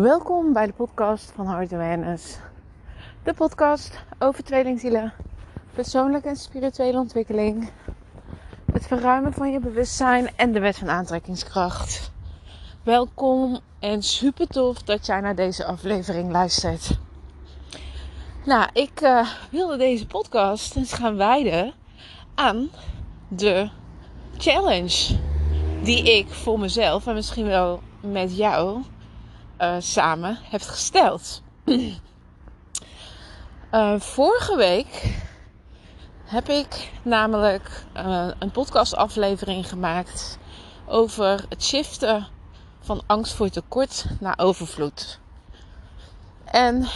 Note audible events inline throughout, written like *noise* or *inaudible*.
Welkom bij de podcast van Heart Awareness. De podcast over tweelingzielen, persoonlijke en spirituele ontwikkeling, het verruimen van je bewustzijn en de wet van aantrekkingskracht. Welkom en super tof dat jij naar deze aflevering luistert. Nou, ik uh, wilde deze podcast eens gaan wijden aan de challenge die ik voor mezelf en misschien wel met jou uh, samen heb gesteld. uh, *clears throat* vorige week heb ik namelijk uh, een podcastaflevering gemaakt over het shiften van angst voor tekort naar overvloed. En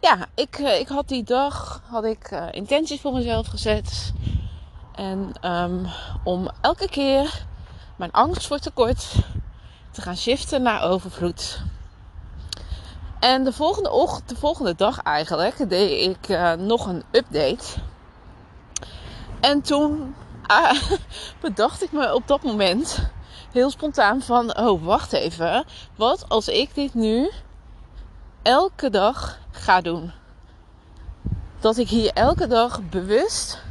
ja, ik, ik had die dag had ik, intenties voor mezelf gezet. En um, om elke keer mijn angst voor tekort te gaan shiften naar overvloed. En de volgende, ochtend, de volgende dag eigenlijk deed ik uh, nog een update. En toen uh, *laughs* bedacht ik me op dat moment heel spontaan van: oh, wacht even. Wat als ik dit nu elke dag ga doen? Dat ik hier elke dag bewust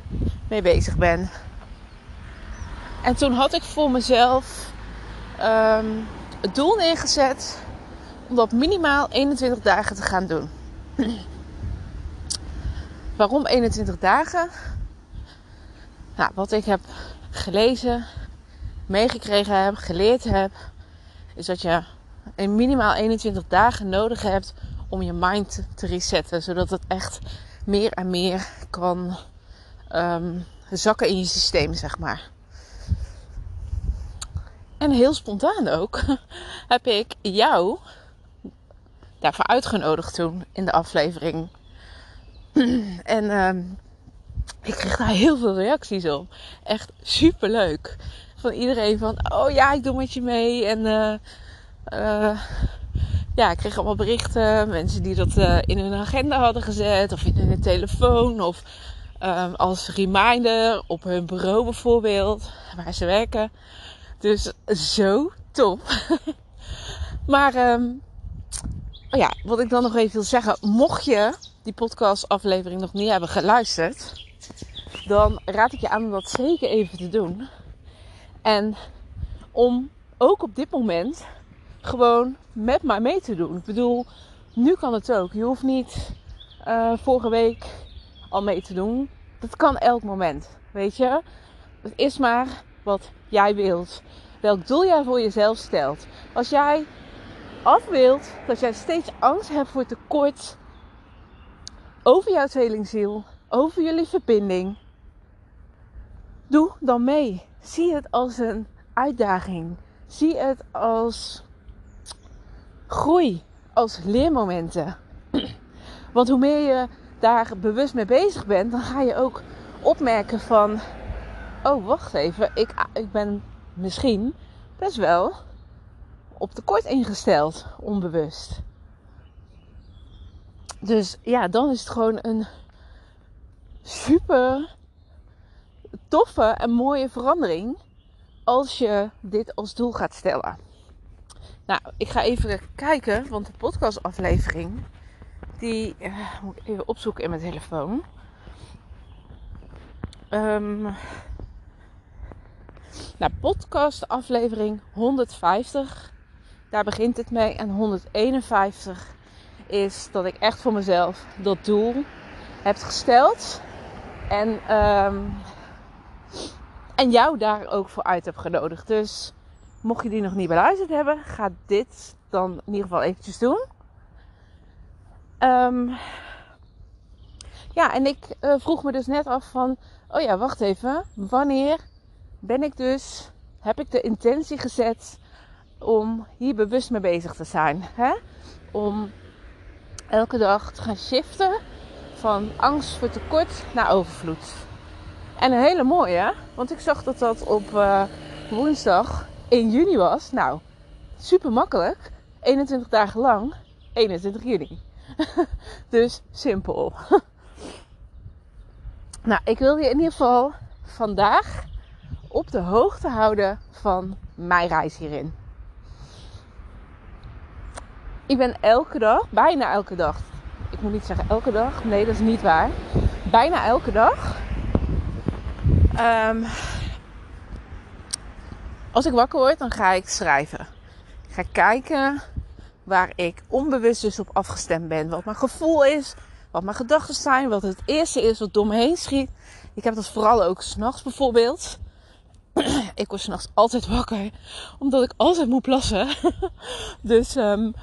mee bezig ben. En toen had ik voor mezelf um, het doel neergezet om dat minimaal 21 dagen te gaan doen. *clears throat* Waarom 21 dagen? Nou, wat ik heb gelezen, meegekregen heb, geleerd heb, is dat je minimaal 21 dagen nodig hebt om je mind te resetten, zodat het echt meer en meer kan um, zakken in je systeem, zeg maar. En heel spontaan ook *laughs* heb ik jou daarvoor uitgenodigd toen in de aflevering. *clears throat* en uh, ik kreeg daar heel veel reacties op. Echt super leuk. Van iedereen van, oh ja, ik doe met je mee. En uh, uh, ja, ik kreeg allemaal berichten. Mensen die dat uh, in hun agenda hadden gezet. Of in hun telefoon. Of ehm, als reminder op hun bureau bijvoorbeeld. Waar ze werken. Dus zo top. *laughs* maar oh ja, wat ik dan nog even wil zeggen. Mocht je die podcast aflevering nog niet hebben geluisterd. Dan raad ik je aan om dat zeker even te doen. En om ook op dit moment gewoon met mij mee te doen. Ik bedoel, nu kan het ook. Je hoeft niet uh, vorige week al mee te doen. Dat kan elk moment. Weet je? Het is maar wat jij wilt. Welk doel jij voor jezelf stelt. Als jij af wilt dat jij steeds angst hebt voor tekort over jouw tweelingziel, over jullie verbinding, doe dan mee. Zie het als een uitdaging. Zie het als groei, als leermomenten. *clears throat* Want hoe meer je daar bewust mee bezig bent, dan ga je ook opmerken van oh wacht even, ik, ik ben misschien best wel op tekort ingesteld, onbewust. Dus ja, dan is het gewoon een super toffe en mooie verandering als je dit als doel gaat stellen. Nou, ik ga even kijken, want de podcastaflevering, die uh, moet ik even opzoeken in mijn telefoon. Um, nou, podcast aflevering 150. Daar begint het mee. En 151 is dat ik echt voor mezelf dat doel heb gesteld. En, um, en jou daar ook voor uit heb genodigd. Dus mocht je die nog niet beluisterd hebben, ga dit dan in ieder geval eventjes doen. Um, ja, en ik uh, vroeg me dus net af van, oh ja, wacht even, wanneer ben ik dus, heb ik de intentie gezet om hier bewust mee bezig te zijn. Hè? Om elke dag te gaan shiften van angst voor tekort naar overvloed. En een hele mooie, want ik zag dat dat op uh, woensdag 1 juni was. Nou, super makkelijk. 21 dagen lang, 21 juni. *laughs* dus simpel. *laughs* nou, ik wil je in ieder geval vandaag op de hoogte houden van mijn reis hierin. ik ben elke dag, bijna elke dag. Ik moet niet zeggen elke dag. Nee, dat is niet waar. Bijna elke dag. Ehm, als ik wakker word, dan ga ik schrijven. Ik ga kijken waar ik onbewust dus op afgestemd ben. Wat mijn gevoel is, wat mijn gedachten zijn, wat het eerste is wat door me heen schiet. Ik heb dat vooral ook s'nachts bijvoorbeeld. *clears throat* ik word s'nachts altijd wakker, omdat ik altijd moet plassen. *laughs* dus um,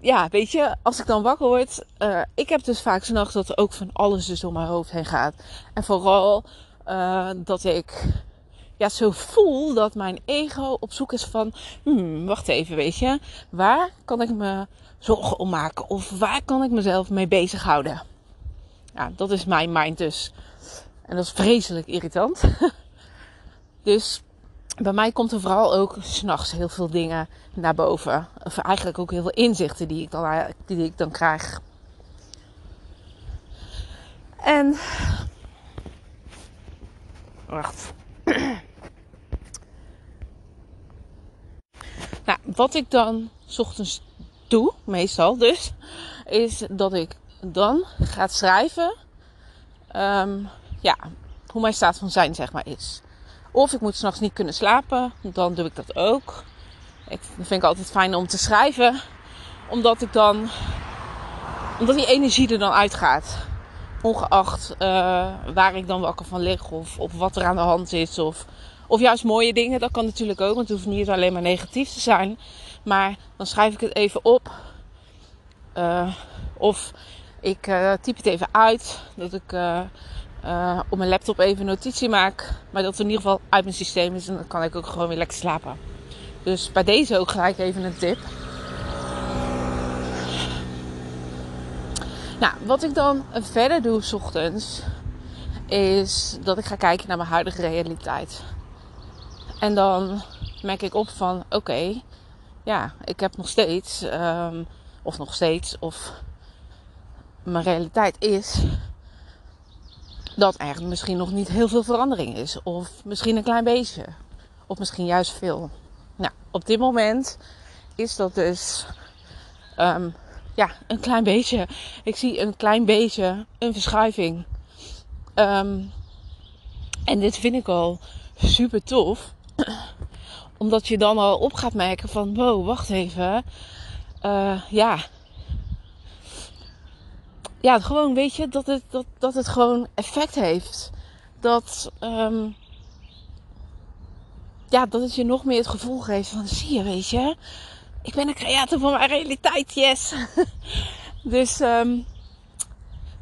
ja, weet je, als ik dan wakker word, uh, ik heb dus vaak s'nachts dat er ook van alles dus door mijn hoofd heen gaat. En vooral uh, dat ik ja, zo voel dat mijn ego op zoek is van, hmm, wacht even, weet je, waar kan ik me zorgen om maken? Of waar kan ik mezelf mee bezighouden? Ja, dat is mijn mind dus. En dat is vreselijk irritant. *laughs* dus bij mij komt er vooral ook s'nachts heel veel dingen naar boven. Of eigenlijk ook heel veel inzichten die ik dan, die ik dan krijg. En. Wacht. *clears throat* nou, wat ik dan s ochtends doe, meestal dus, is dat ik dan ga schrijven. Um, ja, hoe mijn staat van zijn, zeg maar, is. Of ik moet s'nachts niet kunnen slapen, dan doe ik dat ook. Ik, dat vind ik altijd fijn om te schrijven, omdat ik dan, omdat die energie er dan uitgaat. Ongeacht uh, waar ik dan wakker van lig of, of wat er aan de hand is. Of, of juist mooie dingen, dat kan natuurlijk ook, want het hoeft niet alleen maar negatief te zijn. Maar dan schrijf ik het even op. Uh, of ik uh, typ het even uit, dat ik uh, op mijn laptop even notitie maak. Maar dat het in ieder geval uit mijn systeem is. En dan kan ik ook gewoon weer lekker slapen. Dus bij deze ook gelijk even een tip. Nou, wat ik dan verder doe s ochtends. Is dat ik ga kijken naar mijn huidige realiteit. En dan merk ik op van oké. Ja, ik heb nog steeds. Um, of nog steeds. Of mijn realiteit is dat er misschien nog niet heel veel verandering is. Of misschien een klein beetje. Of misschien juist veel. Nou, op dit moment is dat dus um, ja, een klein beetje. Ik zie een klein beetje een verschuiving. Um, en dit vind ik al super tof. Omdat je dan al op gaat merken van wow, wacht even. Uh, ja, ja, gewoon weet je dat het, dat, dat het gewoon effect heeft. Dat, um, ja, dat het je nog meer het gevoel geeft van zie je, weet je, ik ben een creator van mijn realiteit, yes. *laughs* dus, um,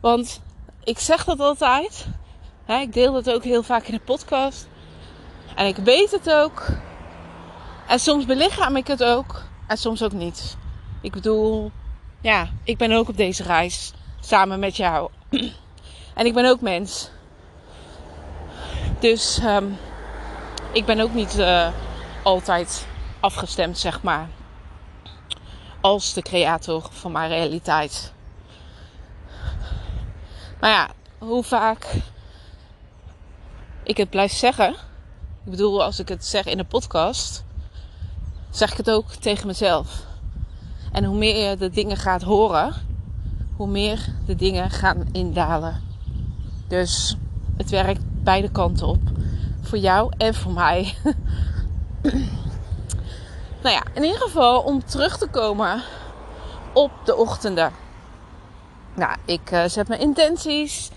want ik zeg dat altijd. Hè, ik deel dat ook heel vaak in de podcast. En ik weet het ook. En soms belichaam ik het ook. En soms ook niet. Ik bedoel, ja, ik ben ook op deze reis samen met jou. En ik ben ook mens. Dus um, ik ben ook niet uh, altijd afgestemd, zeg maar. Als de creator van mijn realiteit. Maar ja, hoe vaak ik het blijf zeggen. Ik bedoel, als ik het zeg in een podcast, zeg ik het ook tegen mezelf. En hoe meer je de dingen gaat horen, hoe meer de dingen gaan indalen. Dus het werkt beide kanten op. Voor jou en voor mij. *laughs* nou ja, in ieder geval om terug te komen op de ochtenden. Nou, ik uh, zet mijn intenties.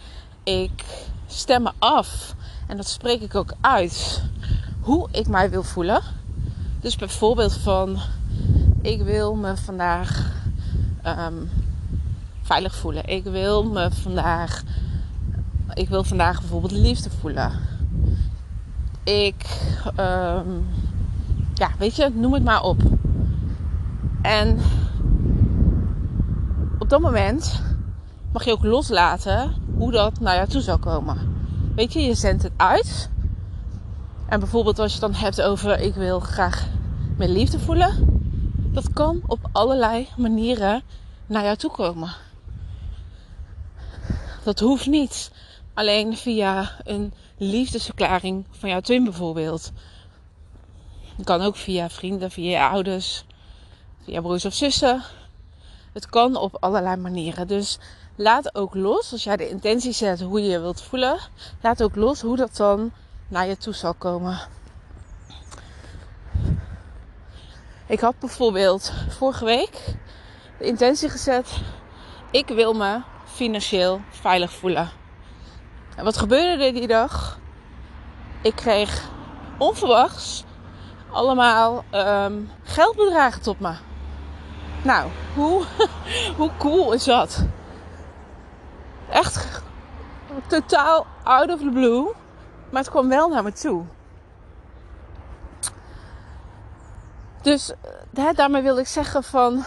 Ik stem me af. En dat spreek ik ook uit. Hoe ik mij wil voelen. Dus bijvoorbeeld van... Ik wil me vandaag um, veilig voelen. Ik wil me vandaag. Ik wil vandaag bijvoorbeeld liefde voelen. Ik. Um, ja, weet je, noem het maar op. En op dat moment mag je ook loslaten hoe dat naar jou toe zal komen. Weet je, je zendt het uit. En bijvoorbeeld als je het dan hebt over ik wil graag meer liefde voelen. Dat kan op allerlei manieren naar jou toe komen. Dat hoeft niet. Alleen via een liefdesverklaring van jouw twin bijvoorbeeld. Het kan ook via vrienden, via je ouders, via broers of zussen. Het kan op allerlei manieren. Dus laat ook los, als jij de intentie zet hoe je je wilt voelen, laat ook los hoe dat dan naar je toe zal komen. Ik had bijvoorbeeld vorige week de intentie gezet: ik wil me financieel veilig voelen. En wat gebeurde er die dag? Ik kreeg onverwachts allemaal um, geldbedragen tot me. Nou, hoe, *laughs* hoe cool is dat? Echt totaal out of the blue. Maar het kwam wel naar me toe. Dus hè, daarmee wil ik zeggen van...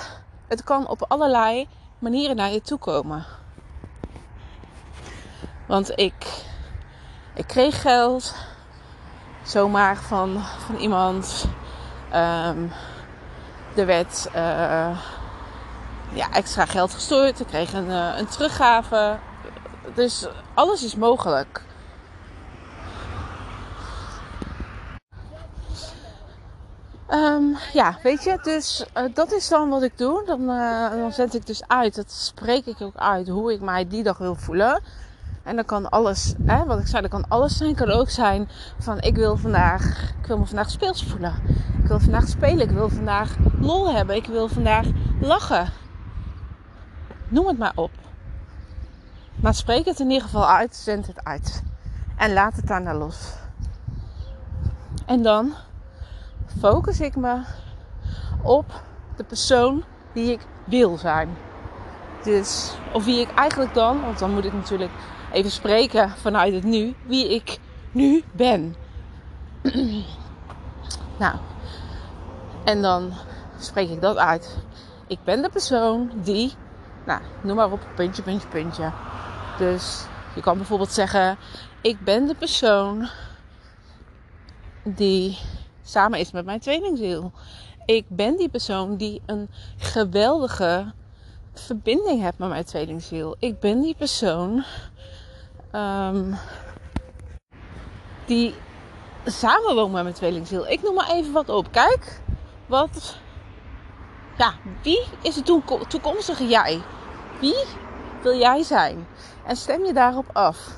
Het kan op allerlei manieren naar je toe komen. Want ik, ik kreeg geld zomaar van, van iemand. Um, er werd uh, ja, extra geld gestuurd. Ik kreeg een, uh, een teruggave. Dus alles is mogelijk. Um, ja, weet je, dus uh, dat is dan wat ik doe. Dan, dan zet ik dus uit, dat spreek ik ook uit, hoe ik mij die dag wil voelen. En dan kan alles, hè, wat ik zei, dat kan alles zijn. Kan ook zijn van ik wil vandaag, ik wil me vandaag speels voelen. Ik wil vandaag spelen, ik wil vandaag lol hebben, ik wil vandaag lachen. Noem het maar op. Maar spreek het in ieder geval uit, zend het uit. En laat het daarna los. En dan focus ik me op de persoon die ik wil zijn. Dus, of wie ik eigenlijk dan, want dan moet ik natuurlijk even spreken vanuit het nu, wie ik nu ben. *clears throat* nou, en dan spreek ik dat uit. Ik ben de persoon die, nou, noem maar op, puntje, puntje, puntje. Dus je kan bijvoorbeeld zeggen: Ik ben de persoon die samen is met mijn tweelingziel. Ik ben die persoon die een geweldige verbinding heeft met mijn tweelingziel. Ik ben die persoon um, die samenwoont met mijn tweelingziel. Ik noem maar even wat op. Kijk, wat. Ja, wie is de toekomstige jij? Wie wil jij zijn? En stem je daarop af.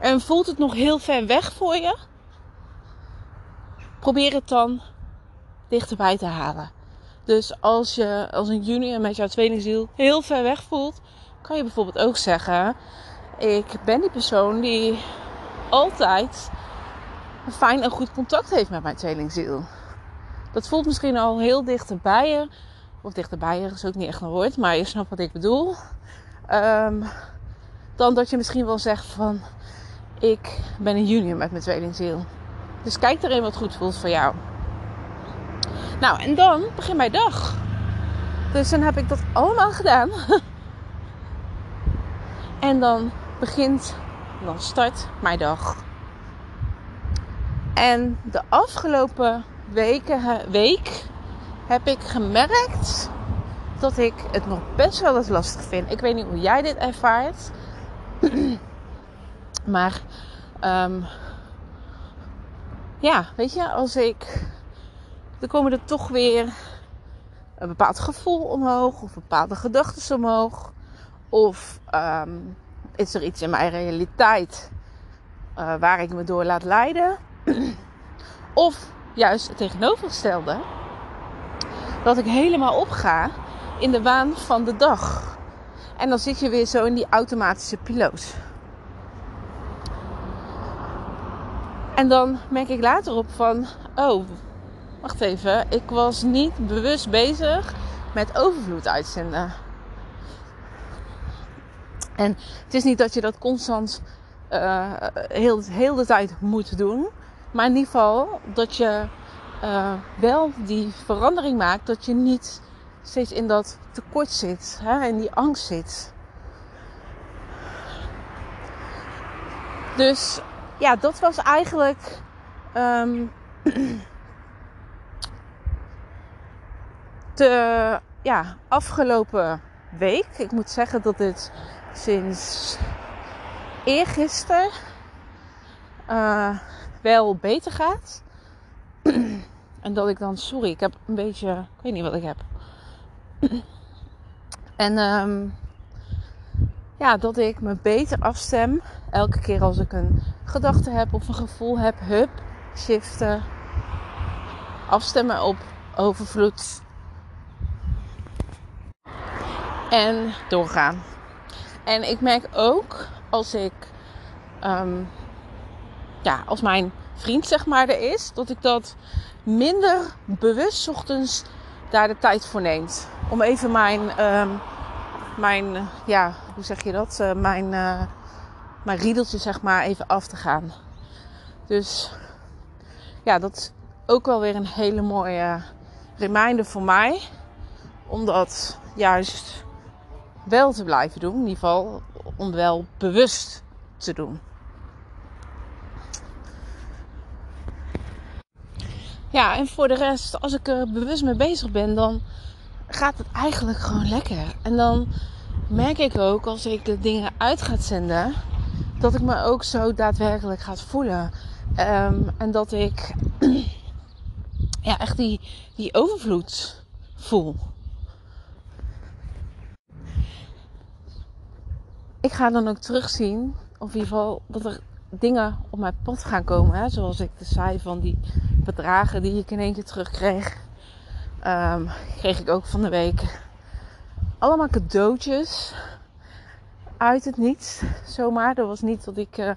En voelt het nog heel ver weg voor je? Probeer het dan dichterbij te halen. Dus als je als een junior met jouw tweelingziel heel ver weg voelt, kan je bijvoorbeeld ook zeggen: Ik ben die persoon die altijd een fijn en goed contact heeft met mijn tweelingziel. Dat voelt misschien al heel dichterbij je. Of dichterbij je is ook niet echt een woord, maar je snapt wat ik bedoel. Um, dan dat je misschien wel zegt van ik ben een junior met mijn tweelingziel. Dus kijk erin wat goed voelt voor jou. Nou, en dan begin mijn dag. Dus dan heb ik dat allemaal gedaan. *laughs* en dan begint, dan start mijn dag. En de afgelopen weken, week heb ik gemerkt dat ik het nog best wel eens lastig vind. Ik weet niet hoe jij dit ervaart. *clears throat* maar um, ja, weet je, als ik. Dan komen er toch weer een bepaald gevoel omhoog, of bepaalde gedachten omhoog. Of um, is er iets in mijn realiteit uh, waar ik me door laat leiden. *clears throat* of juist het tegenovergestelde. Dat ik helemaal opga in de waan van de dag. En dan zit je weer zo in die automatische piloot. En dan merk ik later op van, oh, wacht even, ik was niet bewust bezig met overvloed uitzenden. En het is niet dat je dat constant uh, heel, heel de tijd moet doen. Maar in ieder geval dat je uh, wel die verandering maakt. Dat je niet steeds in dat tekort zit. Hè, in die angst zit. Dus ja, dat was eigenlijk. Um, *clears throat* de ja, afgelopen week. Ik moet zeggen dat dit sinds eergisteren uh, wel beter gaat. *clears throat* en dat ik dan, sorry, ik heb een beetje, ik weet niet wat ik heb. *clears throat* En um, ja, dat ik me beter afstem. Elke keer als ik een gedachte heb of een gevoel heb. Hup, shiften. Afstemmen op overvloed. En doorgaan. En ik merk ook als ik, um, ja, als mijn vriend zeg maar er is, dat ik dat minder bewust ochtends daar de tijd voor neemt. Om even mijn, um, mijn ja, hoe zeg je dat? Uh, mijn, uh, mijn riedeltje zeg maar even af te gaan. Dus ja, dat is ook wel weer een hele mooie reminder voor mij. Om dat juist wel te blijven doen. In ieder geval om wel bewust te doen. Ja, en voor de rest, als ik er bewust mee bezig ben, dan gaat het eigenlijk gewoon lekker. En dan merk ik ook als ik de dingen uit ga zenden, dat ik me ook zo daadwerkelijk ga voelen. Um, en dat ik *clears throat* ja, echt die, die overvloed voel. Ik ga dan ook terugzien, of in ieder geval dat er dingen op mijn pad gaan komen. Hè? Zoals ik de zei van die bedragen die ik in één keer terugkreeg. Um, kreeg ik ook van de week allemaal cadeautjes uit het niets. Zomaar. Dat was niet dat ik uh,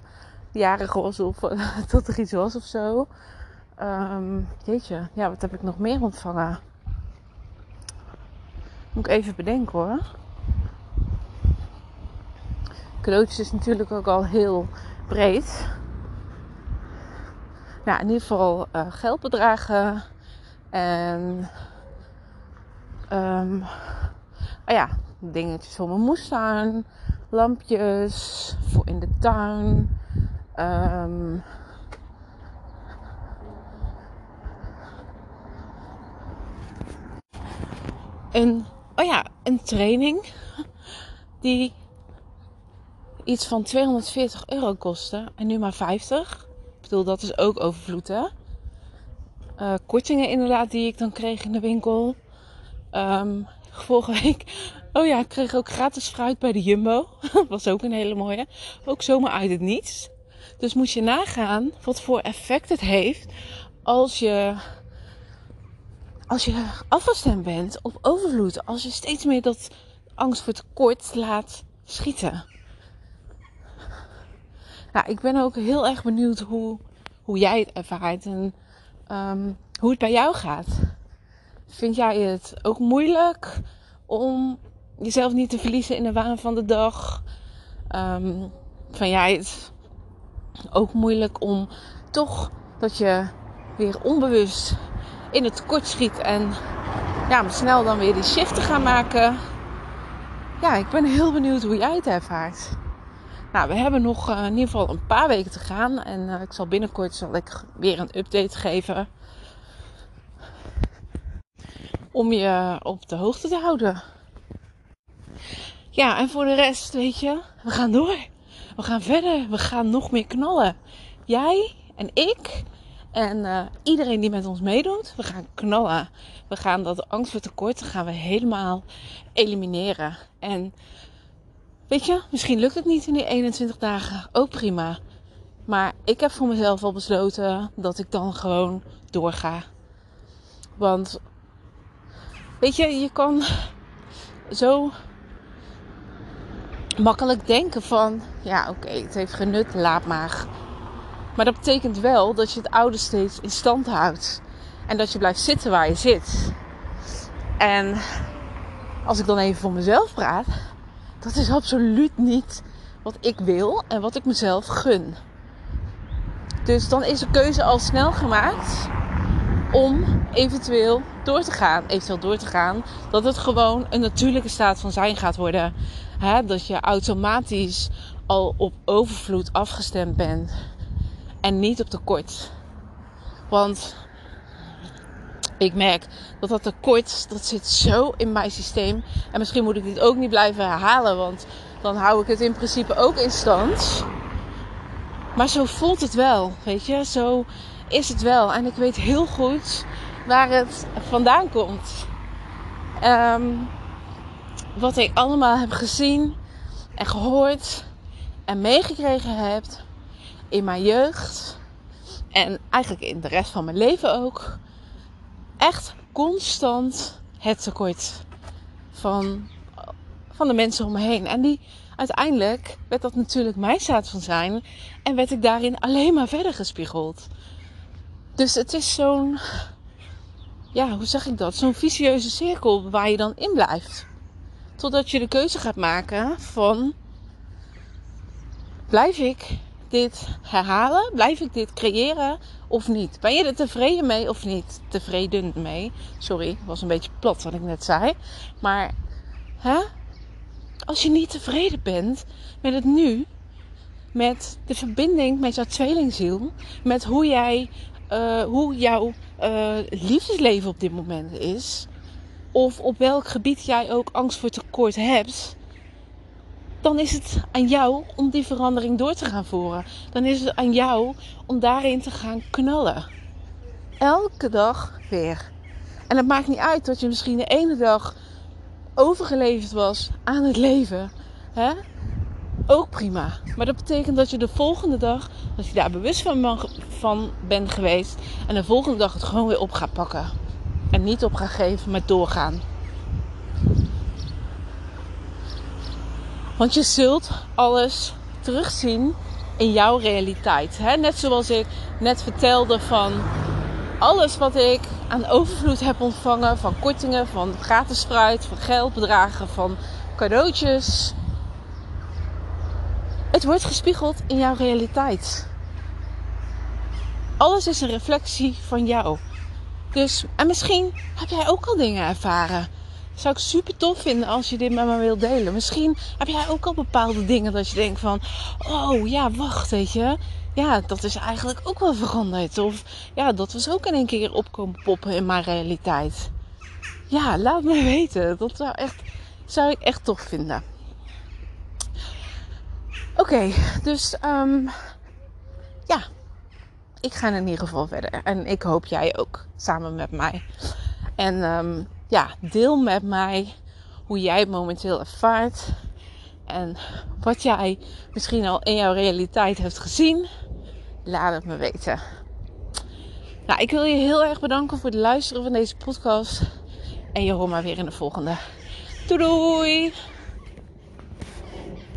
jarig was of *laughs* dat er iets was of zo. Um, jeetje, ja, wat heb ik nog meer ontvangen? Moet ik even bedenken hoor. Cadeautjes is natuurlijk ook al heel breed. Nou, in ieder geval uh, geldbedragen en oh ja, dingetjes voor mijn moestuin, lampjes voor in de tuin. Um, een, oh ja, een training die iets van 240 euro kostte en nu maar 50. Ik bedoel, dat is ook overvloed, hè? Uh, kortingen inderdaad die ik dan kreeg in de winkel. Um, vorige week, oh ja, ik kreeg ook gratis fruit bij de Jumbo. *laughs* was ook een hele mooie. Ook zomaar uit het niets. Dus moet je nagaan wat voor effect het heeft als je, als je afgestemd bent op overvloed. Als je steeds meer dat angst voor tekort laat schieten. Nou, ik ben ook heel erg benieuwd hoe, hoe jij het ervaart en um, hoe het bij jou gaat. Vind jij het ook moeilijk om jezelf niet te verliezen in de waan van de dag? Um, vind jij het ook moeilijk om toch dat je weer onbewust in het kort schiet en ja, snel dan weer die shift te gaan maken? Ja, ik ben heel benieuwd hoe jij het ervaart. Nou, we hebben nog uh, in ieder geval een paar weken te gaan. En uh, ik zal binnenkort zal ik weer een update geven. Om je op de hoogte te houden. Ja, en voor de rest, weet je, we gaan door. We gaan verder. We gaan nog meer knallen. Jij en ik en uh, iedereen die met ons meedoet, we gaan knallen. We gaan dat angst voor tekorten gaan we helemaal elimineren. En Weet je, misschien lukt het niet in die 21 dagen. Ook prima. Maar ik heb voor mezelf al besloten dat ik dan gewoon doorga. Want, weet je, je kan zo makkelijk denken van, ja oké, het heeft genut, laat maar. Maar dat betekent wel dat je het oude steeds in stand houdt. En dat je blijft zitten waar je zit. En als ik dan even voor mezelf praat, dat is absoluut niet wat ik wil en wat ik mezelf gun. Dus dan is de keuze al snel gemaakt om eventueel door te gaan. Eventueel door te gaan. Dat het gewoon een natuurlijke staat van zijn gaat worden. dat je automatisch al op overvloed afgestemd bent. En niet op tekort. Want ik merk dat dat tekort, dat zit zo in mijn systeem. En misschien moet ik dit ook niet blijven herhalen, want dan hou ik het in principe ook in stand. Maar zo voelt het wel, weet je. Zo is het wel. En ik weet heel goed waar het vandaan komt. Um, wat ik allemaal heb gezien en gehoord en meegekregen heb in mijn jeugd en eigenlijk in de rest van mijn leven ook, echt constant het tekort van, van de mensen om me heen. En die uiteindelijk werd dat natuurlijk mijn staat van zijn en werd ik daarin alleen maar verder gespiegeld. Dus het is zo'n, ja, hoe zeg ik dat? Zo'n vicieuze cirkel waar je dan in blijft. Totdat je de keuze gaat maken van, blijf ik dit herhalen? Blijf ik dit creëren of niet? Ben je er tevreden mee of niet? Tevreden mee. Sorry, was een beetje plat wat ik net zei. Maar hè? als je niet tevreden bent met het nu, met de verbinding met jouw tweelingziel, met hoe jij, uh, hoe jouw uh, liefdesleven op dit moment is, of op welk gebied jij ook angst voor tekort hebt, dan is het aan jou om die verandering door te gaan voeren. Dan is het aan jou om daarin te gaan knallen. Elke dag weer. En het maakt niet uit dat je misschien de ene dag overgeleverd was aan het leven. Hè? Ook prima. Maar dat betekent dat je de volgende dag, dat je daar bewust van, van bent geweest. En de volgende dag het gewoon weer op gaat pakken. En niet op gaat geven, maar doorgaan. Want je zult alles terugzien in jouw realiteit. Hè? Net zoals ik net vertelde van alles wat ik aan overvloed heb ontvangen. Van kortingen, van gratis fruit, van geldbedragen, van cadeautjes. Het wordt gespiegeld in jouw realiteit. Alles is een reflectie van jou. Dus, en misschien heb jij ook al dingen ervaren zou ik super tof vinden als je dit met me wilt delen. Misschien heb jij ook al bepaalde dingen dat je denkt van... Oh ja, wacht, weet je. Ja, dat is eigenlijk ook wel veranderd. Of ja, dat was ook in een keer opkomen poppen in mijn realiteit. Ja, laat me weten. Dat zou, echt, zou ik echt tof vinden. Oké, dus um, ja, ik ga in ieder geval verder. En ik hoop jij ook samen met mij. En um, ja, deel met mij hoe jij het momenteel ervaart. En wat jij misschien al in jouw realiteit hebt gezien. Laat het me weten. Nou, ik wil je heel erg bedanken voor het luisteren van deze podcast. En je hoort maar weer in de volgende. Doei doei!